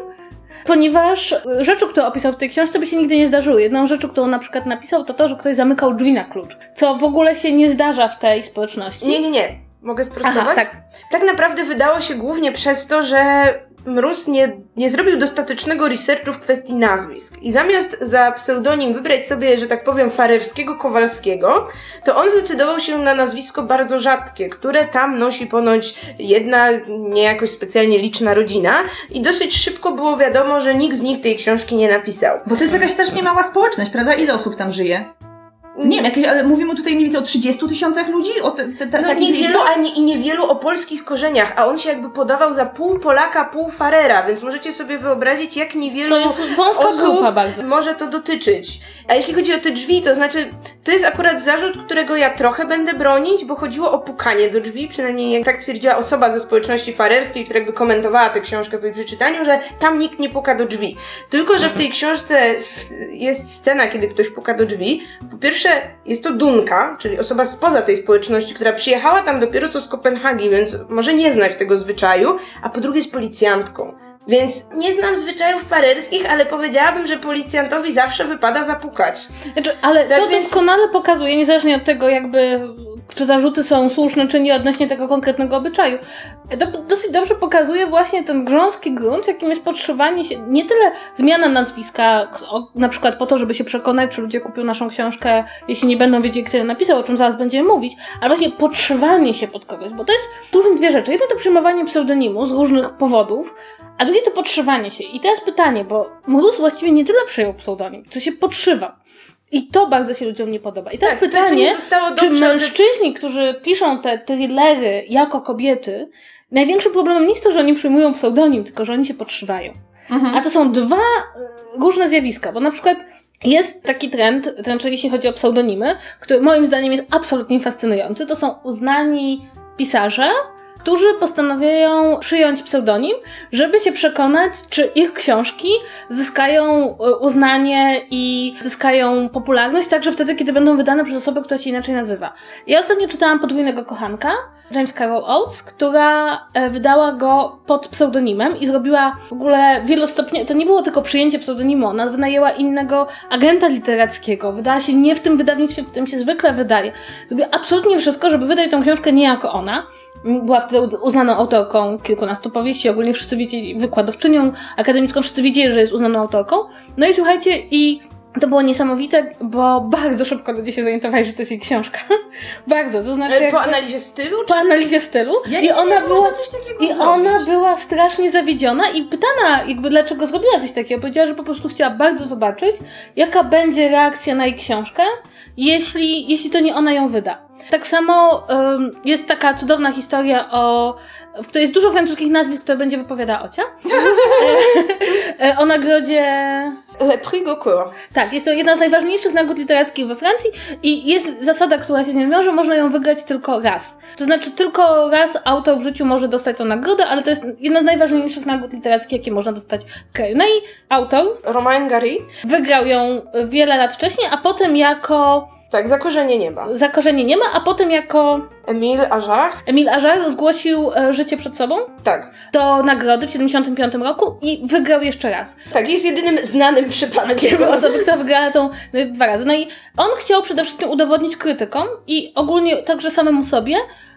Ponieważ rzeczy, które opisał w tej książce, by się nigdy nie zdarzyły. Jedną rzeczą, którą na przykład napisał, to to, że ktoś zamykał drzwi na klucz. Co w ogóle się nie zdarza w tej społeczności. Nie, nie, nie. Mogę sprostować? Aha, tak. Tak naprawdę wydało się głównie przez to, że Mróz nie, nie zrobił dostatecznego researchu w kwestii nazwisk. I zamiast za pseudonim wybrać sobie, że tak powiem, farerskiego Kowalskiego, to on zdecydował się na nazwisko bardzo rzadkie, które tam nosi ponoć jedna nie jakoś specjalnie liczna rodzina. I dosyć szybko było wiadomo, że nikt z nich tej książki nie napisał. Bo to jest jakaś strasznie mała społeczność, prawda? Ile osób tam żyje? Nie wiem, jakieś, ale mówimy tutaj mniej więcej o 30 tysiącach ludzi? O te, te, te, No takich niewielu, a nie, i niewielu o polskich korzeniach, a on się jakby podawał za pół Polaka, pół Farera, więc możecie sobie wyobrazić, jak niewielu To jest wąska osób grupa bardzo. może to dotyczyć. A jeśli chodzi o te drzwi, to znaczy, to jest akurat zarzut, którego ja trochę będę bronić, bo chodziło o pukanie do drzwi, przynajmniej jak tak twierdziła osoba ze społeczności farerskiej, która jakby komentowała tę książkę po jej przeczytaniu, że tam nikt nie puka do drzwi. Tylko, że w tej książce jest scena, kiedy ktoś puka do drzwi. Po pierwsze, jest to Dunka, czyli osoba spoza tej społeczności, która przyjechała tam dopiero co z Kopenhagi, więc może nie znać tego zwyczaju, a po drugie jest policjantką. Więc nie znam zwyczajów farerskich, ale powiedziałabym, że policjantowi zawsze wypada zapukać. Znaczy, ale Tak to więc- doskonale pokazuje, niezależnie od tego, jakby czy zarzuty są słuszne, czy nie odnośnie tego konkretnego obyczaju. To dosyć dobrze pokazuje właśnie ten grząski grunt, jakim jest podszywanie się, nie tyle zmiana nazwiska, na przykład po to, żeby się przekonać, czy ludzie kupią naszą książkę, jeśli nie będą wiedzieli, kto ją napisał, o czym zaraz będziemy mówić, ale właśnie podszywanie się pod kogoś, bo to jest różne dwie rzeczy. Jedno to przyjmowanie pseudonimu z różnych powodów, a drugie to podszywanie się. I teraz pytanie, bo Mróz właściwie nie tyle przyjął pseudonim, co się podszywa. I to bardzo się ludziom nie podoba. I teraz Tak, pytanie, czy mężczyźni, którzy piszą te thrillery jako kobiety, największym problemem nie jest to, że oni przyjmują pseudonim, tylko że oni się podszywają. Mhm. A to są dwa y, różne zjawiska, bo na przykład jest taki trend, znaczy jeśli chodzi o pseudonimy, który moim zdaniem jest absolutnie fascynujący. To są uznani pisarze, którzy postanawiają przyjąć pseudonim, żeby się przekonać, czy ich książki zyskają y, uznanie i zyskają popularność także wtedy, kiedy będą wydane przez osobę, która się inaczej nazywa. Ja ostatnio czytałam Podwójnego Kochanka, James Carroll Oates, która e, wydała go pod pseudonimem i zrobiła w ogóle wielostopnie, to nie było tylko przyjęcie pseudonimu, ona wynajęła innego agenta literackiego, wydała się nie w tym wydawnictwie, w którym się zwykle wydaje. Zrobiła absolutnie wszystko, żeby wydać tą książkę nie jako ona. Była w naprawdę uznaną autorką kilkunastu powieści, ogólnie wszyscy wiedzieli, wykładowczynią akademicką, wszyscy wiedzieli, że jest uznaną autorką. No i słuchajcie, i to było niesamowite, bo bardzo szybko ludzie się zorientowali, że to jest jej książka. bardzo, to znaczy... Jakby- po analizie stylu? po analizie stylu. Ja I ona była... I zrobić. ona była strasznie zawiedziona i pytana, jakby dlaczego zrobiła coś takiego. Powiedziała, że po prostu chciała bardzo zobaczyć, jaka będzie reakcja na jej książkę, jeśli, jeśli to nie ona ją wyda. Tak samo ym, jest taka cudowna historia o. w której jest dużo francuskich nazwisk, które będzie wypowiadała Ocia. E, e, o nagrodzie Le Prix Goncourt. tak, jest to jedna z najważniejszych nagród literackich we Francji i jest zasada, która się z nią wiąże, można ją wygrać tylko raz. To znaczy tylko raz autor w życiu może dostać tę nagrodę, ale to jest jedna z najważniejszych nagród literackich, jakie można dostać w kraju. No i autor Romain Gary. wygrał ją wiele lat wcześniej, a potem jako Tak, Zakorzenie Nieba. Zakorzenie nie ma, a potem jako Emile Ajar. Emil Ajar zgłosił e, życie przed sobą Tak. do nagrody w 75 roku i wygrał jeszcze raz. Tak, jest jedynym znanym przypadkiem. Osoby, która wygrała tą no, dwa razy. No i on chciał przede wszystkim udowodnić krytykom i ogólnie także samemu sobie,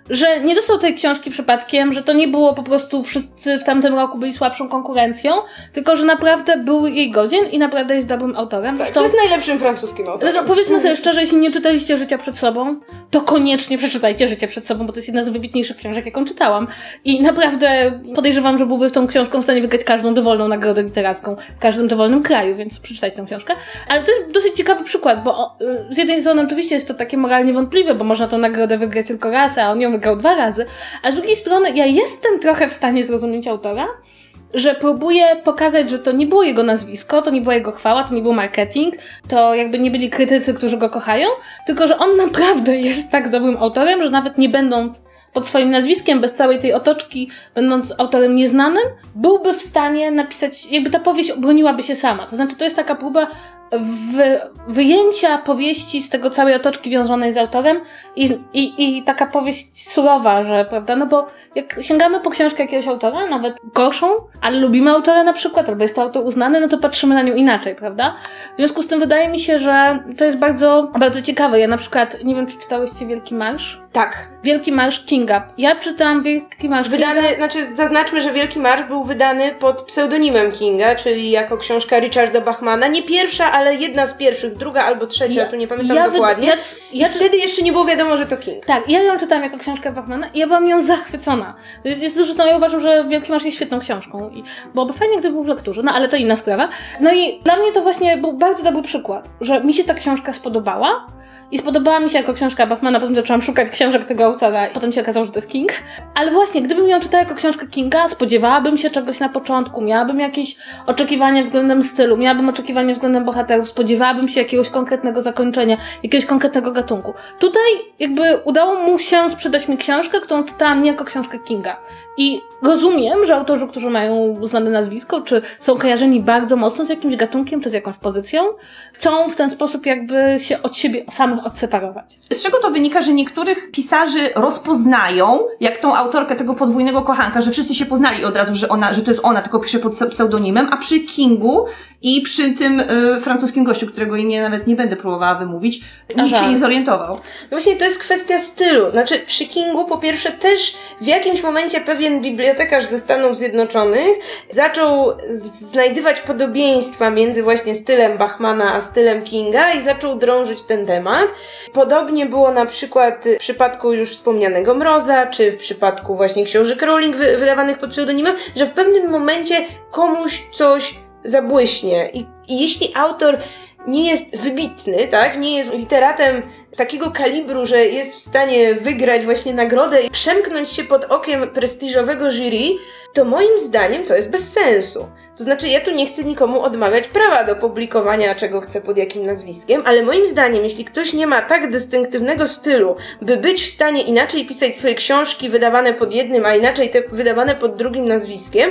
że nie dostał tej książki przypadkiem, że to nie było po prostu wszyscy w tamtym roku byli słabszą konkurencją, tylko że naprawdę był jej godzien i naprawdę jest dobrym autorem. Tak, Zresztą, to jest najlepszym francuskim autorem. zresztą powiedzmy sobie szczerze, jeśli nie czytaliście Życia przed sobą, to koniecznie przeczytajcie Życie przed sobą, bo to jest jedna z wybitniejszych książek, jaką czytałam. I naprawdę podejrzewam, że byłby tą książką w stanie wygrać każdą dowolną nagrodę literacką w każdym dowolnym kraju, więc przeczytajcie tę książkę. Ale to jest dosyć ciekawy przykład, bo y, z jednej strony oczywiście jest to takie moralnie wątpliwe, bo można tę nagrodę wygrać tylko raz, a on ją wygrał dwa razy, a z drugiej strony ja jestem trochę w stanie zrozumieć autora, że próbuje pokazać, że to nie było jego nazwisko, to nie była jego chwała, to nie był marketing, to jakby nie byli krytycy, którzy go kochają, tylko że on naprawdę jest tak dobrym autorem, że nawet nie będąc pod swoim nazwiskiem, bez całej tej otoczki, będąc autorem nieznanym, byłby w stanie napisać, jakby ta powieść obroniłaby się sama. To znaczy, to jest taka próba wyjęcia powieści z tego całej otoczki wiązanej z autorem i, i, i taka powieść surowa, że prawda, no bo jak sięgamy po książkę jakiegoś autora, nawet gorszą, ale lubimy autora na przykład, albo jest to autor uznany, no to patrzymy na nią inaczej, prawda? W związku z tym wydaje mi się, że to jest bardzo, bardzo ciekawe. Ja na przykład, nie wiem, czy czytałyście Wielki Marsz? Tak. Wielki Marsz Kinga. Ja czytałam Wielki Marsz Wydany, Kinga. znaczy zaznaczmy, że Wielki Marsz był wydany pod pseudonimem Kinga, czyli jako książka Richarda Bachmana. Nie pierwsza, ale jedna z pierwszych, druga albo trzecia, tu nie pamiętam ja dokładnie. Ja, ja, wtedy jeszcze nie było wiadomo, że to King. Tak, ja ją czytałam jako książkę Bachmana i ja byłam nią zachwycona. To jest, jest zresztą ja uważam, że Wielki Marsz jest świetną książką i byłoby fajnie, gdyby był w lekturze, no ale to inna sprawa. No i dla mnie to właśnie był bardzo dobry przykład, że mi się ta książka spodobała i spodobała mi się jako książka Bachmana, potem zaczęłam szukać książek tego autora i potem się okazało, że to jest King. Ale właśnie, gdybym ją czytała jako książkę Kinga, spodziewałabym się czegoś na początku, miałabym jakieś oczekiwania względem stylu, miałabym oczekiwania względem bohaterów, spodziewałabym się jakiegoś konkretnego zakończenia, jakiegoś konkretnego gatunku. Tutaj jakby udało mu się sprzedać mi książkę, którą czytałam nie jako książkę Kinga. I rozumiem, że autorzy, którzy mają znane nazwisko, czy są kojarzeni bardzo mocno z jakimś gatunkiem, czy z jakąś pozycją, chcą w ten sposób jakby się od siebie samych odseparować. Z czego to wynika, że niektórych pisarzy rozpoznają, jak tą autorkę tego podwójnego kochanka, że wszyscy się poznali od razu, że ona, że to jest ona, tylko pisze pod pse- pseudonimem, a przy Kingu i przy tym y, francuskim gościu, którego imię nawet nie będę próbowała wymówić, nikt Aha. się nie No właśnie to jest kwestia stylu. Znaczy przy Kingu po pierwsze też w jakimś momencie pewien bibliotekarz ze Stanów Zjednoczonych zaczął znajdywać podobieństwa między właśnie stylem Bachmana a stylem Kinga i zaczął drążyć ten temat. Podobnie było na przykład w przypadku już wspomnianego Mroza, czy w przypadku właśnie książek Rowling wy- wydawanych pod pseudonimem, że w pewnym momencie komuś coś zabłyśnie. I, i jeśli autor nie jest wybitny, tak? Nie jest literatem takiego kalibru, że jest w stanie wygrać właśnie nagrodę i przemknąć się pod okiem prestiżowego jury, to moim zdaniem to jest bez sensu. To znaczy, ja tu nie chcę nikomu odmawiać prawa do publikowania, czego chce pod jakim nazwiskiem, ale moim zdaniem, jeśli ktoś nie ma tak dystynktywnego stylu, by być w stanie inaczej pisać swoje książki wydawane pod jednym, a inaczej te wydawane pod drugim nazwiskiem,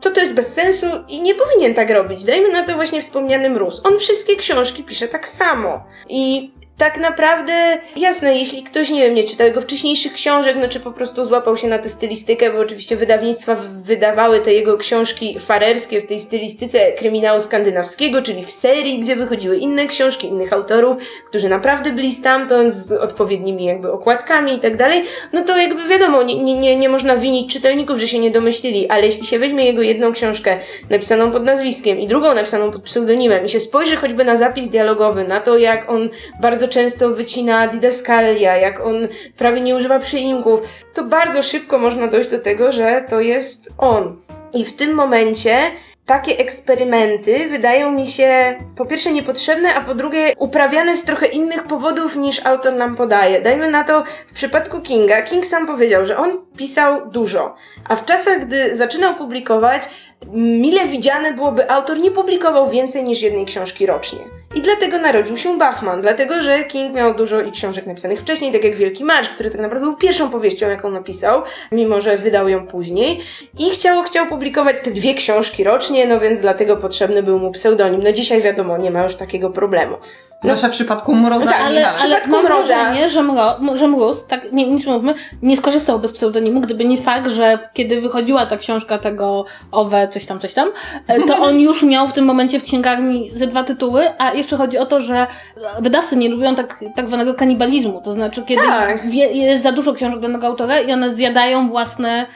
to to jest bez sensu i nie powinien tak robić. Dajmy na to właśnie wspomniany Mróz. On wszystkie książki pisze tak samo. I tak naprawdę, jasne, jeśli ktoś, nie wiem, nie czytał jego wcześniejszych książek, no czy po prostu złapał się na tę stylistykę, bo oczywiście wydawnictwa wydawały te jego książki farerskie w tej stylistyce kryminału skandynawskiego, czyli w serii, gdzie wychodziły inne książki innych autorów, którzy naprawdę byli stamtąd z odpowiednimi jakby okładkami i tak dalej, no to jakby wiadomo, nie, nie, nie można winić czytelników, że się nie domyślili, ale jeśli się weźmie jego jedną książkę napisaną pod nazwiskiem i drugą napisaną pod pseudonimem i się spojrzy choćby na zapis dialogowy, na to jak on bardzo często wycina didaskalia, jak on prawie nie używa przyimków, to bardzo szybko można dojść do tego, że to jest on. I w tym momencie takie eksperymenty wydają mi się po pierwsze niepotrzebne, a po drugie uprawiane z trochę innych powodów niż autor nam podaje. Dajmy na to w przypadku Kinga. King sam powiedział, że on pisał dużo, a w czasach, gdy zaczynał publikować, mile widziane byłoby autor nie publikował więcej niż jednej książki rocznie. I dlatego narodził się Bachman, dlatego że King miał dużo i książek napisanych wcześniej, tak jak Wielki Marsz, który tak naprawdę był pierwszą powieścią, jaką napisał, mimo że wydał ją później. I chciał, chciał publikować te dwie książki rocznie, no więc dlatego potrzebny był mu pseudonim. No dzisiaj wiadomo, nie ma już takiego problemu. Zwłaszcza w przypadku Mroza no tak, ale, ale przypadku mam Mroza. wrażenie, że, Mro, że Mróz, tak nie, nic mówmy, nie skorzystał bez pseudonimu, gdyby nie fakt, że kiedy wychodziła ta książka tego Owe, coś tam, coś tam, e, to on już miał w tym momencie w księgarni ze dwa tytuły, a jeszcze chodzi o to, że wydawcy nie lubią tak, tak zwanego kanibalizmu, to znaczy kiedy Tak. wie, jest za dużo książek danego autora i one zjadają własne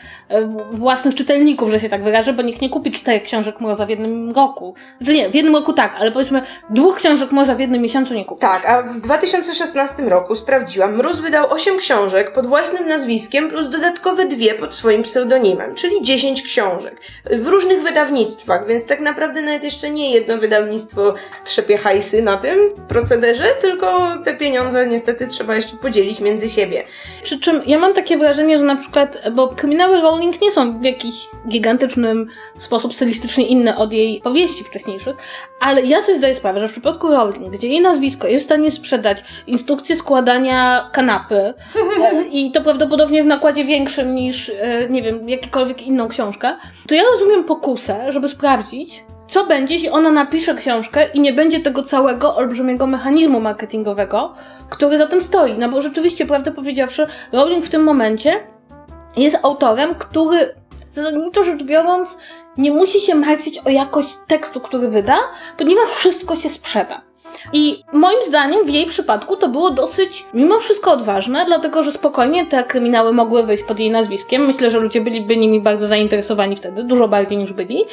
własnych czytelników, że się tak wyrażę, bo nikt nie kupi czterech książek Mroza w jednym roku. Znaczy nie, w jednym roku tak, ale powiedzmy dwóch książek Mroza w jednym miesiącu nie kupi. Tak, a w 2016 roku sprawdziłam, Mróz wydał 8 książek pod własnym nazwiskiem plus dodatkowe dwie pod swoim pseudonimem, czyli 10 książek w różnych wydawnictwach, więc tak naprawdę nawet jeszcze nie jedno wydawnictwo trzepie hajsy na tym procederze, tylko te pieniądze niestety trzeba jeszcze podzielić między siebie. Przy czym ja mam takie wrażenie, że na przykład, bo kryminały Rowling nie są w jakiś gigantycznym sposób stylistycznie inne od jej powieści wcześniejszych, ale ja sobie zdaję sprawę, że w przypadku Rowling, gdzie jej nazwisko jest w stanie sprzedać instrukcję składania kanapy e, i to prawdopodobnie w nakładzie większym niż, e, nie wiem, jakiekolwiek inną książkę, to ja rozumiem pokusę, żeby sprawdzić, co będzie, jeśli ona napisze książkę i nie będzie tego całego olbrzymiego mechanizmu marketingowego, który za tym stoi. No bo rzeczywiście, prawdę powiedziawszy, Rowling w tym momencie jest autorem, który zasadniczo rzecz biorąc nie musi się martwić o jakość tekstu, który wyda, ponieważ wszystko się sprzeda. I moim zdaniem w jej przypadku to było dosyć mimo wszystko odważne, dlatego że spokojnie te kryminały mogły wyjść pod jej nazwiskiem. Myślę, że ludzie byliby nimi bardzo zainteresowani wtedy, dużo bardziej niż byli.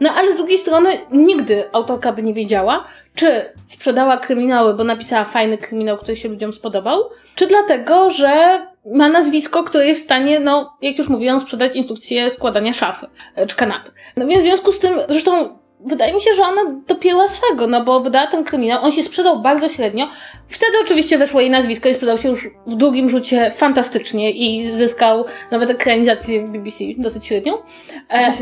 No ale z drugiej strony nigdy autorka by nie wiedziała, czy sprzedała kryminały, bo napisała fajny kryminał, który się ludziom spodobał, czy dlatego, że ma nazwisko, które jest w stanie, no, jak już mówiłam, sprzedać instrukcję składania szafy e, czy kanapy. No więc w związku z tym, zresztą wydaje mi się, że ona dopięła swego, no bo wydała ten kryminał, on się sprzedał bardzo średnio. Wtedy oczywiście weszło jej nazwisko i sprzedał się już w drugim rzucie fantastycznie i zyskał nawet ekranizację w BBC dosyć średnią. E,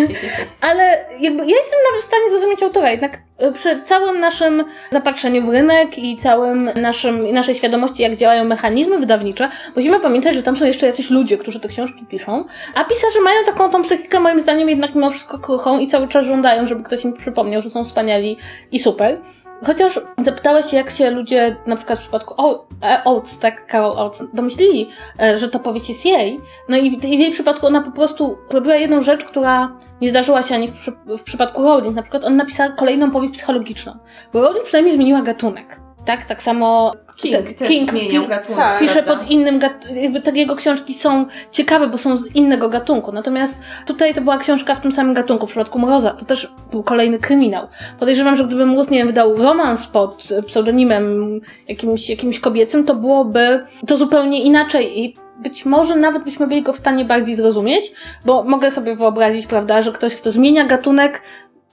ale jakby ja jestem nawet w stanie zrozumieć autora, jednak przy całym naszym zapatrzeniu w rynek i całym naszym, naszej świadomości, jak działają mechanizmy wydawnicze, musimy pamiętać, że tam są jeszcze jacyś ludzie, którzy te książki piszą, a pisarze mają taką tą psychikę, moim zdaniem, jednak mimo wszystko kruchą i cały czas żądają, żeby ktoś im przypomniał, że są wspaniali i super. Chociaż zapytałeś jak się ludzie, na przykład w przypadku e, Oates, tak, Carol Oates, domyślili, e, że ta powieść jest jej. No i w, jej przypadku ona po prostu zrobiła jedną rzecz, która nie zdarzyła się ani w, w przypadku Rowling. Na przykład on napisał kolejną powieść psychologiczną. Bo Rowling przynajmniej zmieniła gatunek. Tak, tak samo King, te- też King zmieniał gatunek. tak, pisze prawda? pod innym gatunkiem, jakby te jego książki są ciekawe, bo są z innego gatunku. Natomiast tutaj to była książka w tym samym gatunku. W przypadku Mroza to też był kolejny kryminał. Podejrzewam, że gdyby Mróz, nie wiem, wydał romans pod pseudonimem jakimś, jakimś kobiecym, to byłoby to zupełnie inaczej i być może nawet byśmy byli go w stanie bardziej zrozumieć, bo mogę sobie wyobrazić, prawda, że ktoś, kto zmienia gatunek,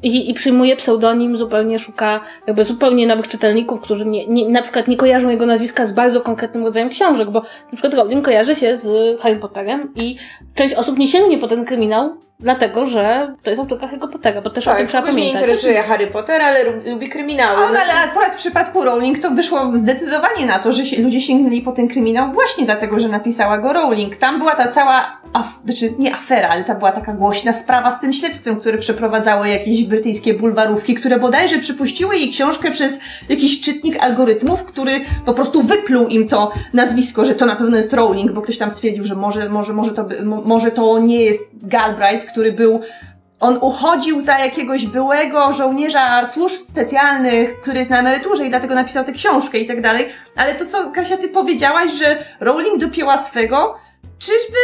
i, i przyjmuje pseudonim, zupełnie szuka jakby zupełnie nowych czytelników, którzy nie, nie, na przykład nie kojarzą jego nazwiska z bardzo konkretnym rodzajem książek, bo na przykład Rowling kojarzy się z Harry Potterem i część osób nie sięgnie po ten kryminał dlatego że to jest autorka Harry Pottera, bo też o tym Tak, trzeba kogoś nie pamiętać. interesuje Harry Potter, ale lu- lubi kryminały. A, no, ale akurat w przypadku Rowling to wyszło zdecydowanie na to, że się, ludzie sięgnęli po ten kryminał właśnie dlatego, że napisała go Rowling. Tam była ta cała, af, znaczy nie afera, ale ta była taka głośna sprawa z tym śledztwem, które przeprowadzały jakieś brytyjskie bulwarówki, które bodajże przypuściły jej książkę przez jakiś czytnik algorytmów, który po prostu wypluł im to nazwisko, że to na pewno jest Rowling, bo ktoś tam stwierdził, że może, może, może, to, może to nie jest Galbraith, który był on uchodził za jakiegoś byłego żołnierza służb specjalnych, który jest na emeryturze i dlatego napisał tę książkę i tak dalej. Ale to, co Kasia, ty powiedziałaś, że Rowling dopięła swego, czyżby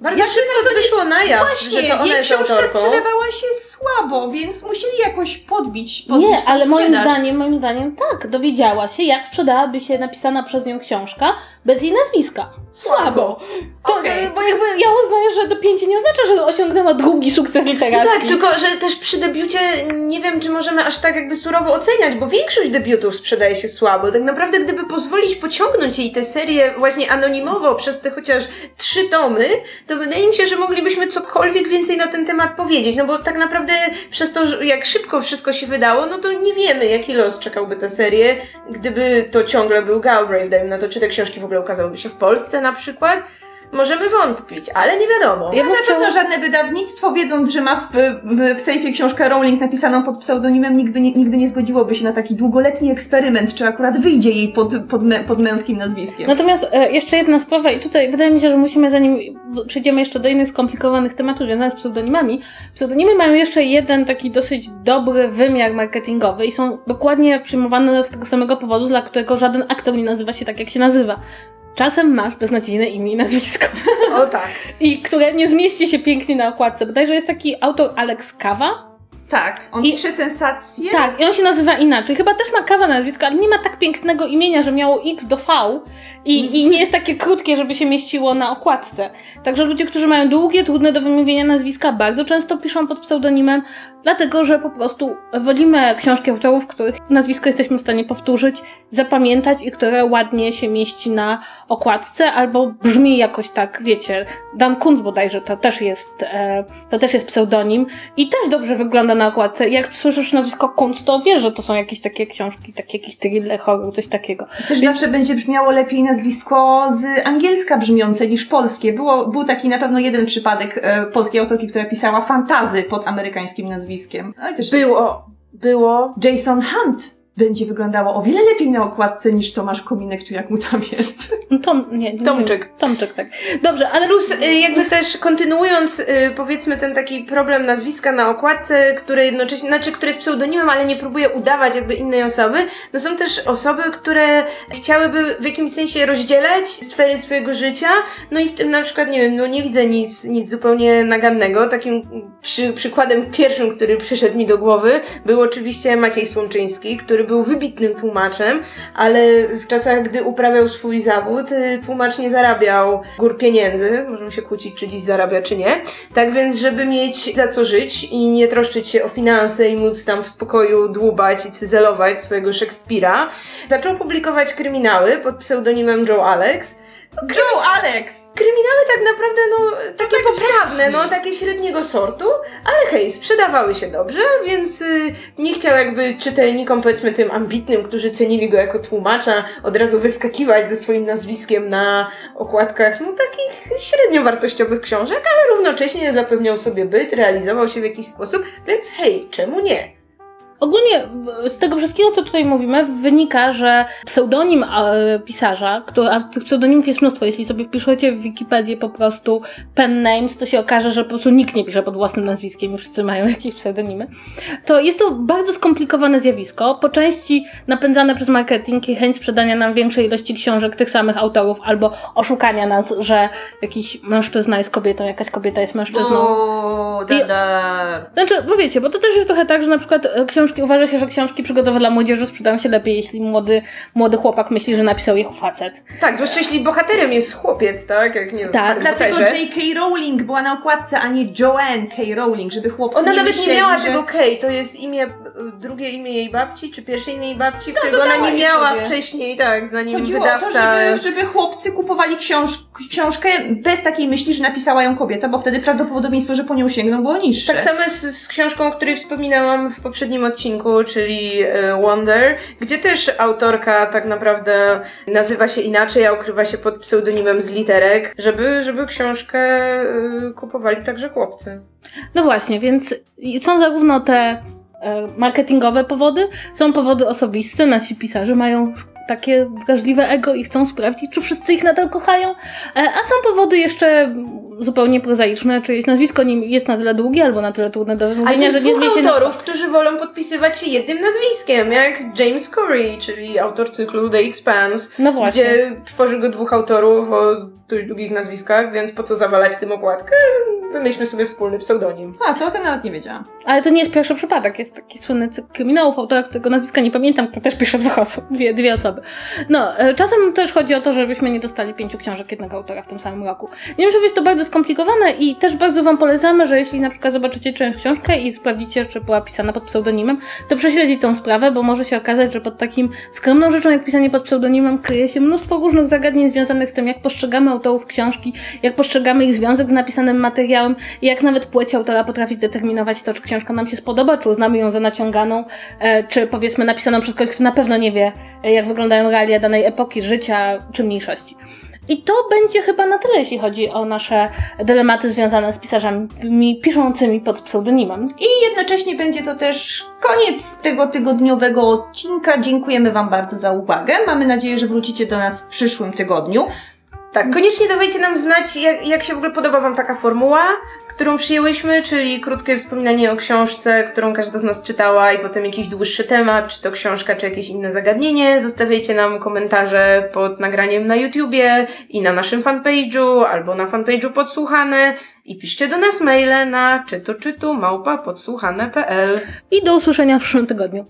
Bardzo Jak szybko to wyszło na jaw, właśnie że to ona jej jest książka autorką. sprzedawała się słabo, więc musieli jakoś podbić, podbić Nie, ale moim zdaniem, moim zdaniem tak, dowiedziała się, jak sprzedałaby się napisana przez nią książka bez jej nazwiska. Słabo. To, Okej. Bo jakby ja uznaję, że dopięcie nie oznacza, że osiągnęła drugi sukces No literacki. tak, tylko że też przy debiucie nie wiem, czy możemy aż tak jakby surowo oceniać, bo większość debiutów sprzedaje się słabo. Tak naprawdę, gdyby pozwolić pociągnąć jej tę serię właśnie anonimowo przez te chociaż trzy tomy, to wydaje mi się, że moglibyśmy cokolwiek więcej na ten temat powiedzieć. No bo tak naprawdę przez to, jak szybko wszystko się wydało, no to nie wiemy, jaki los czekałby tę serię, gdyby to ciągle był Galbraith, dajmy na to, czy te książki w ogóle ukazałyby się w Polsce na przykład. Możemy wątpić, ale nie wiadomo. Ja na chciała- pewno żadne wydawnictwo, wiedząc, że ma w, w, w sejfie książkę Rowling napisaną pod pseudonimem, nigdy nie, nigdy nie zgodziłoby się na taki długoletni eksperyment, czy akurat wyjdzie jej pod, pod, me, pod męskim nazwiskiem. Natomiast e, jeszcze jedna sprawa, i tutaj wydaje mi się, że musimy, zanim przejdziemy jeszcze do innych skomplikowanych tematów związanych z pseudonimami, pseudonimy mają jeszcze jeden taki dosyć dobry wymiar marketingowy i są dokładnie przyjmowane z tego samego powodu, dla którego żaden aktor nie nazywa się tak, jak się nazywa. Czasem masz beznadziejne imię i nazwisko. O tak. I które nie zmieści się pięknie na okładce. Bodajże jest taki autor Alex Kawa. Tak, on I- pisze sensacje. Tak, i on się nazywa inaczej. Chyba też ma Kawa na nazwisko, ale nie ma tak pięknego imienia, że miało X do V i, i nie jest takie krótkie, żeby się mieściło na okładce. Także ludzie, którzy mają długie, trudne do wymówienia nazwiska, bardzo często piszą pod pseudonimem, dlatego że po prostu wolimy książki autorów, których nazwisko jesteśmy w stanie powtórzyć, zapamiętać i które ładnie się mieści na okładce, albo brzmi jakoś tak, wiecie, Dan Kunz bodajże to też jest, e, to też jest pseudonim i też dobrze wygląda na okładce. Jak słyszysz nazwisko Kunz, to wiesz, że to są jakieś takie książki, takie jakiś thriller, horror, coś takiego. Też zawsze będzie brzmiało lepiej nazwisko z angielska brzmiące niż polskie. Było, był taki na pewno jeden przypadek e, polskiej autorki, która pisała fantazy pod amerykańskim nazwiskiem. No i też Było, było. Jason Hunt będzie wyglądało o wiele lepiej na okładce niż Tomasz Kominek, czy jak mu tam jest. No, Tom, nie, nie Tomczyk. wiem. Tomczyk, tak. Dobrze, ale Plus y, jakby też kontynuując y, powiedzmy ten taki problem nazwiska na okładce, które jednocześnie, znaczy które jest pseudonimem, ale nie próbuje udawać jakby innej osoby, no są też osoby, które chciałyby w jakimś sensie rozdzielać sfery swojego życia, no i w tym na przykład, nie wiem, no nie widzę nic, nic zupełnie nagannego. Takim przy, przykładem pierwszym, który przyszedł mi do głowy, był oczywiście Maciej Słomczyński, który był wybitnym tłumaczem, ale w czasach, gdy uprawiał swój zawód, y, tłumacz nie zarabiał gór pieniędzy. Możemy się kłócić, czy dziś zarabia, czy nie. Tak więc, żeby mieć za co żyć i nie troszczyć się o finanse i móc tam w spokoju dłubać i cyzelować swojego Szekspira, zaczął publikować kryminały pod pseudonimem Joe Alex. Joe Alex! Kryminały tak naprawdę, no, takie poprawne, no, takie średniego sortu, ale hej, sprzedawały się dobrze, więc y, nie chciał jakby czytelnikom, powiedzmy tym ambitnym, którzy cenili go jako tłumacza, od razu wyskakiwać ze swoim nazwiskiem na okładkach, no, takich średnio wartościowych książek, ale równocześnie zapewniał sobie byt, realizował się w jakiś sposób, więc hej, czemu nie? Ogólnie z tego wszystkiego, co tutaj mówimy, wynika, że pseudonim e, pisarza, który, a tych pseudonimów jest mnóstwo, jeśli sobie wpiszecie w Wikipedię po prostu pen names, to się okaże, że po prostu nikt nie pisze pod własnym nazwiskiem i wszyscy mają jakieś pseudonimy. To jest to bardzo skomplikowane zjawisko, po części napędzane przez marketing i chęć sprzedania nam większej ilości książek tych samych autorów, albo oszukania nas, że jakiś mężczyzna jest kobietą, jakaś kobieta jest mężczyzną. O, da, da. Znaczy, bo wiecie, bo to też jest trochę tak, że na przykład e, książki, uważa się, że książki przygodowe dla młodzieży sprzedają się lepiej, jeśli młody, młody chłopak myśli, że napisał je facet. Tak, zwłaszcza jeśli bohaterem jest chłopiec, tak? Jak nie Tak, Dlatego. J.K. Rowling była na okładce, a nie Joanne K. Rowling, żeby chłopcy Ona nie nawet nie myśleli, miała że... tego K, to jest imię drugie imię jej babci, czy pierwsze imię jej babci, którego dodała ona nie miała sobie. wcześniej, tak, zanim Chodziło wydawca... o to, żeby, żeby chłopcy kupowali książ książkę bez takiej myśli, że napisała ją kobieta, bo wtedy prawdopodobieństwo, że po nią sięgną było niższe. Tak samo z, z książką, o której wspominałam w poprzednim odcinku, czyli e, Wonder, gdzie też autorka tak naprawdę nazywa się inaczej, a ukrywa się pod pseudonimem z literek, żeby, żeby książkę e, kupowali także chłopcy. No właśnie, więc są zarówno te marketingowe powody, są powody osobiste. Nasi pisarze mają takie wrażliwe ego i chcą sprawdzić, czy wszyscy ich nadal kochają. E, A są powody jeszcze zupełnie prozaiczne, czy jest nazwisko nim jest na tyle długie albo na tyle trudne do wymówienia, że nie zniesie... na- autorów, którzy wolą podpisywać się jednym nazwiskiem, jak James Corey, czyli autor cyklu The Expanse, No właśnie. gdzie tworzy go dwóch autorów o dość długich nazwiskach, więc po co zawalać tym okładkę? Wymyślmy sobie wspólny pseudonim. A, to o tym nawet nie wiedziałam. Ale to nie jest pierwszy przypadek. Jest taki słynny cykl kryminałów, autora, którego nazwiska nie pamiętam, kto też pisze dwóch osób, dwie, dwie osoby. No, e, czasem też chodzi o to, żebyśmy nie dostali pięciu książek jednego autora w tym samym roku. Wiem, że jest to bardzo skomplikowane i też bardzo Wam polecamy, że jeśli na przykład zobaczycie czyjąś książkę i sprawdzicie, czy była pisana pod pseudonimem, to prześledzić tą sprawę, bo może się okazać, że pod takim skromną rzeczą jak pisanie pod pseudonimem kryje się mnóstwo różnych zagadnień związanych z tym, jak postrzegamy autorów książki, jak postrzegamy ich związek z napisanym materiałem, jak nawet płeć autora potrafi zdeterminować to, czy książka nam się spodoba, czy uznamy ją za naciąganą, e, czy powiedzmy napisaną przez kogoś, kto na pewno nie wie, e, jak wyglądają realia danej epoki życia czy mniejszości. I to będzie chyba na tyle, jeśli chodzi o nasze dylematy związane z pisarzami piszącymi pod pseudonimem. I jednocześnie będzie to też koniec tego tygodniowego odcinka. Dziękujemy Wam bardzo za uwagę. Mamy nadzieję, że wrócicie do nas w przyszłym tygodniu. Tak, koniecznie dawajcie nam znać, jak, jak się w ogóle podoba Wam taka formuła, którą przyjęłyśmy, czyli krótkie wspominanie o książce, którą każda z nas czytała i potem jakiś dłuższy temat, czy to książka, czy jakieś inne zagadnienie. Zostawiajcie nam komentarze pod nagraniem na YouTubie i na naszym fanpage'u, albo na fanpage'u Podsłuchane i piszcie do nas maile na czytu czytu małpa podsłuchane.pl. I do usłyszenia w przyszłym tygodniu.